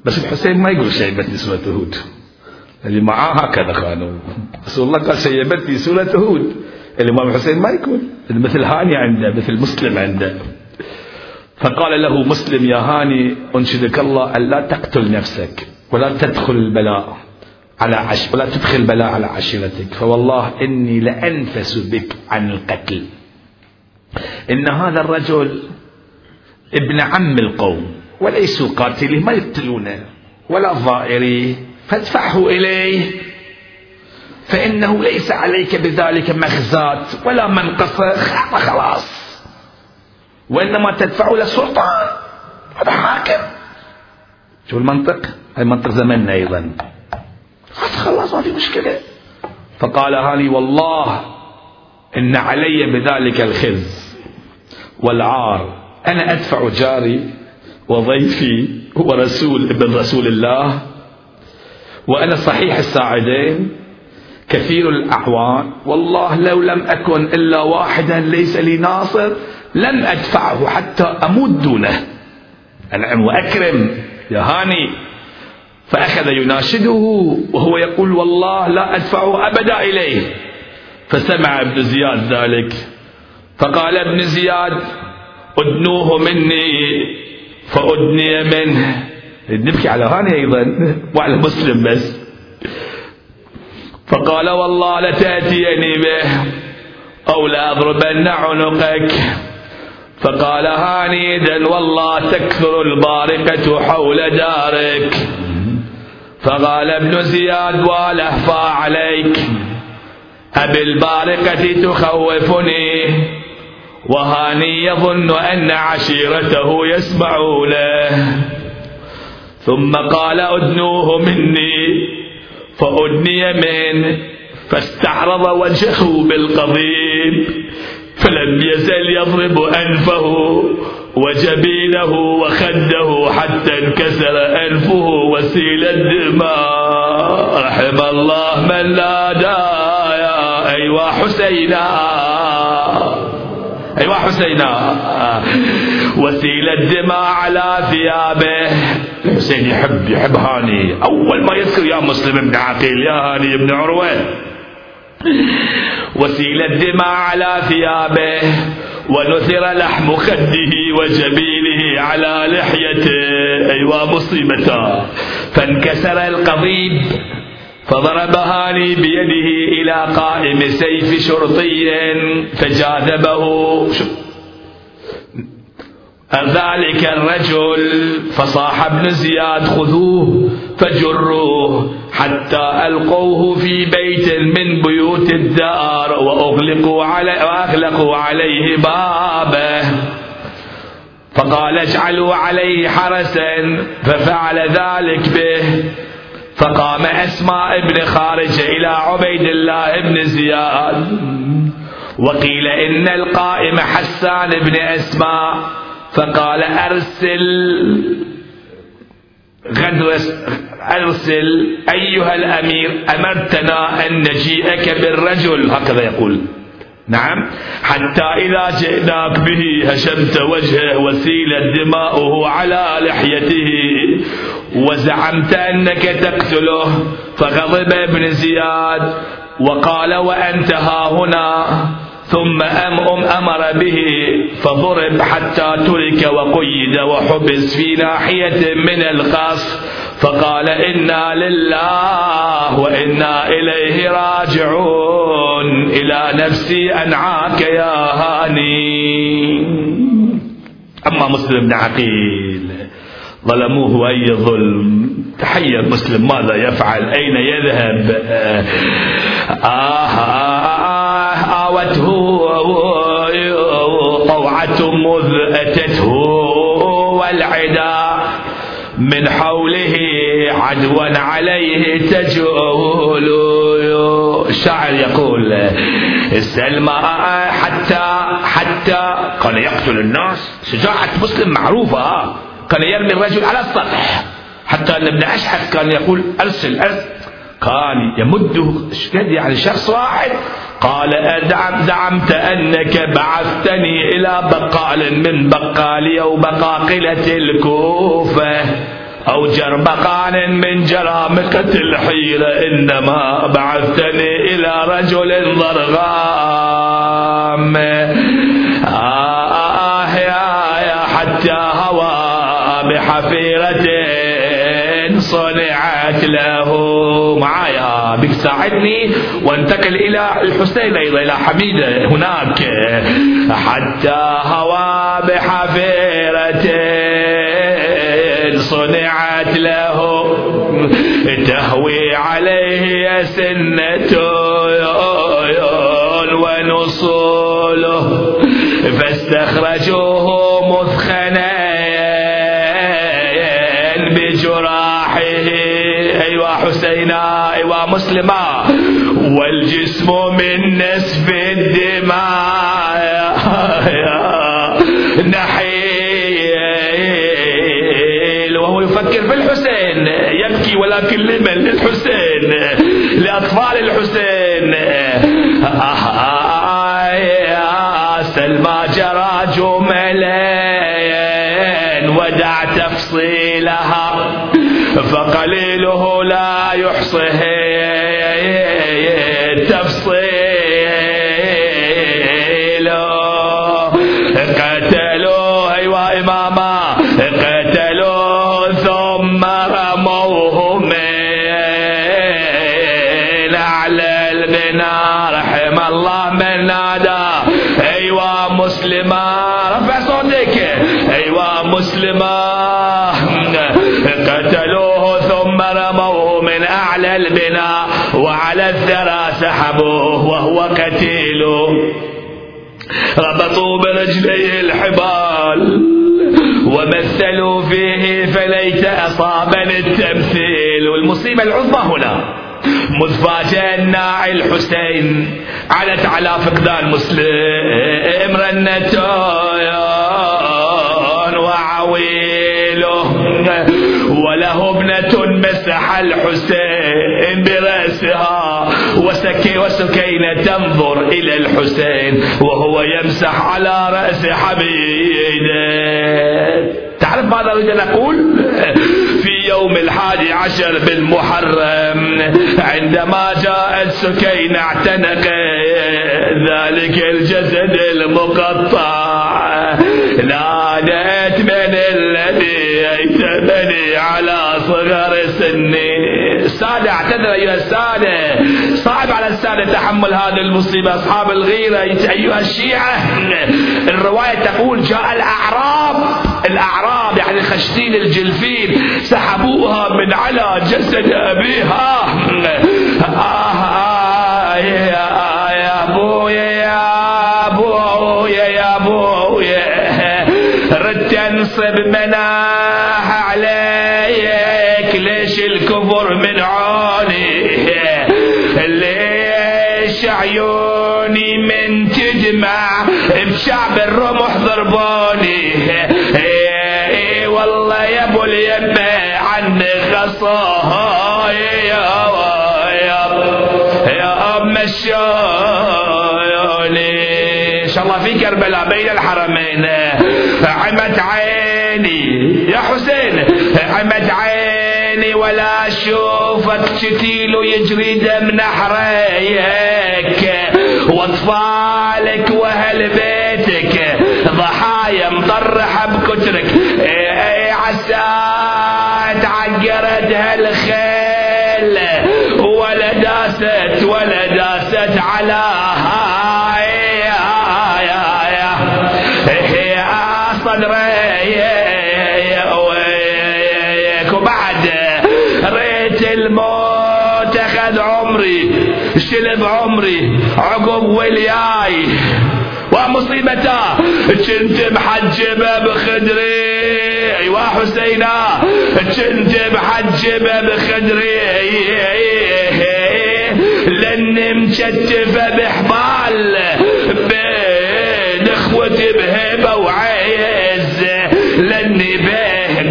بس الحسين ما يقول شيبتني سورة هود. اللي معاه هكذا خانوا. رسول الله قال شيبتني سورة هود. الإمام الحسين ما يقول. مثل هاني عنده مثل مسلم عنده. فقال له مسلم يا هاني أنشدك الله أن لا تقتل نفسك ولا تدخل البلاء على عش ولا تدخل البلاء على عشيرتك. فوالله إني لأنفس بك عن القتل. إن هذا الرجل ابن عم القوم. وليسوا قاتليه ما يقتلونه ولا ضائريه فادفعه إليه. فإنه ليس عليك بذلك مخزات ولا منقصة خلاص. وإنما تدفعه للسلطان هذا حاكم. شو المنطق؟ هاي منطق زمننا أيضا. خلاص ما في مشكلة. فقال هاني والله إن علي بذلك الخز والعار. أنا أدفع جاري وضيفي هو رسول ابن رسول الله وأنا صحيح الساعدين كثير الأعوان. والله لو لم أكن إلا واحدا ليس لي ناصر لن أدفعه حتى أموت دونه. أنعم وأكرم يا هاني. فأخذ يناشده وهو يقول والله لا أدفعه أبدا إليه. فسمع ابن زياد ذلك فقال ابن زياد أدنوه مني فأدني منه. نبكي على هاني أيضا وعلى مسلم بس. فقال والله لتأتيني به أو لأضربن عنقك. فقال هانيدا والله تكثر البارقة حول دارك. فقال ابن زياد والهفى عليك. أبي البارقة تخوفني. وهاني يظن أن عشيرته يسمعونه. ثم قال أدنوه مني. فأدني منه فاستعرض وجهه بالقضيب فلم يزل يضرب أنفه وجبينه وخده حتى انكسر أنفه وسيل الدماء. رحم الله من نادى يا أيوا حسينا. أيوا حسينا. وسيل الدماء على ثيابه. الحسين يحب يحب هاني. أول ما يذكر يا مسلم بن عقيل يا هاني بن عروة. وسيل الدماء على ثيابه. ونثر لحم خده وجبينه على لحيته. أيوا مصيبته فانكسر القضيب. فضرب هاني بيده إلى قائم سيف شرطي فجاذبه. ذلك الرجل فصاح ابن زياد خذوه فجروه حتى ألقوه في بيت من بيوت الدار وأغلقوا, علي وأغلقوا عليه بابه. فقال اجعلوا عليه حرسا ففعل ذلك به. فقام أسماء بن خارج إلى عبيد الله بن زياد وقيل إن القائم حسان بن أسماء فقال أرسل غدو أرسل أيها الأمير أمرتنا أن نجيئك بالرجل. هكذا يقول. نعم. حتى إذا جئناك به هشمت وجهه وسيلت دماؤه على لحيته. وزعمت أنك تقتله. فغضب ابن زياد. وقال وأنت ها هنا. ثم أم أم أمر به. فضرب حتى ترك وقيد وحبس في ناحية من القصر. فقال إنا لله وإنا إليه راجعون. إلى نفسي أنعاك يا هاني. أما مسلم بن عقيل ظلموه أي ظلم. تحير مسلم ماذا يفعل؟ أين يذهب؟ آه آه آوته طوعة مذ أتته والعدا. من حوله عدوا عليه تجول. الشاعر يقول السلمى حتى حتى كان يقتل الناس. شجاعة مسلم معروفة. كان يرمي الرجل على السطح. حتى أن ابن اشحث كان يقول أرسل أرسل. كان يمده يعني شخص واحد. قال أدعم زعمت أنك بعثتني إلى بقال من بقالي أو بقاقلة الكوفة أو جربقان من جرامقة الحيرة إنما بعثتني إلى رجل ضرغام صنعت له. معايا بك ساعدني وانتقل إلى الحسين أيضا إلى حميدة هناك. حتى هوى بحفيرة صنعت له. تهوي عليه سنة ونصوله. فاستخرجوه حسينا أيوا مسلما والجسم من نسف الدماء. نحيل. وهو يفكر في الحسين يبكي ولكن لمن؟ للحسين. لأطفال الحسين. لا يحصه رفع صوتك. ايوا مسلمة. قتلوه ثم رموه من أعلى البناء وعلى الثرى سحبوه وهو قتيل. ربطوا برجليه الحبال ومثلوا فيه فليت أصابني التمثيل. والمصيبة العظمى هنا. مذ فاجأنا الحسين علت على فقدان مسلم. رنتان وعويله وله ابنة مسح الحسين برأسها وسكي وسكينة تنظر إلى الحسين وهو يمسح على رأس حبيبه. تعرف ماذا أريد أن أقول يوم الحادي عشر بالمحرم. عندما جاءت سكينة اعتنق ذلك الجسد المقطع. نادت صغر سني. السادة اعتذر أيها السادة. صعب على السادة تحمل هذه المصيبة. أصحاب الغيرة أيها الشيعة. الرواية تقول جاء الأعراب. الأعراب يعني الخشتين الجلفين سحبوها من على جسد أبيها. آه آه يا آه يا أبويا يا أبويا يا أبويا. ردت أنصب مناح الكفر من عوني. ليش عيوني من تدمع بشعب الرمح ضربوني؟ اي والله يا أبو اليمة عني خصاها يا يا أم الشايوني إن شاء الله في كربلاء بين الحرمين. عمت عيني يا حسين. عمت عيني ولا اشوفك شتيل ويجري دم نحريك. وأطفالك وأهل بيتك ضحايا مطرحه بكترك. اي عسات عقرت هالخيل. ولا داست ولا داست على شلب عمري عقب ولياي ومصيبته كنت محجبة بخدري ايوا حسينا كنت محجبة بخدري لاني مكتفة بحبال بين إخوتي بهبة وعز. لاني به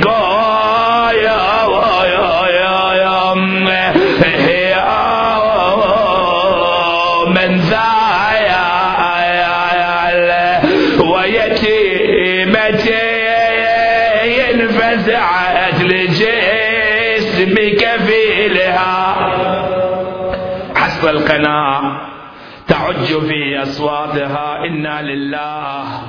حسب القناع تعج في أصواتها. إنا لله